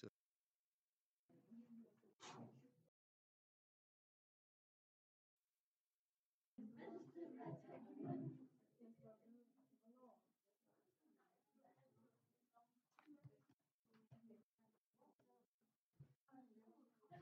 to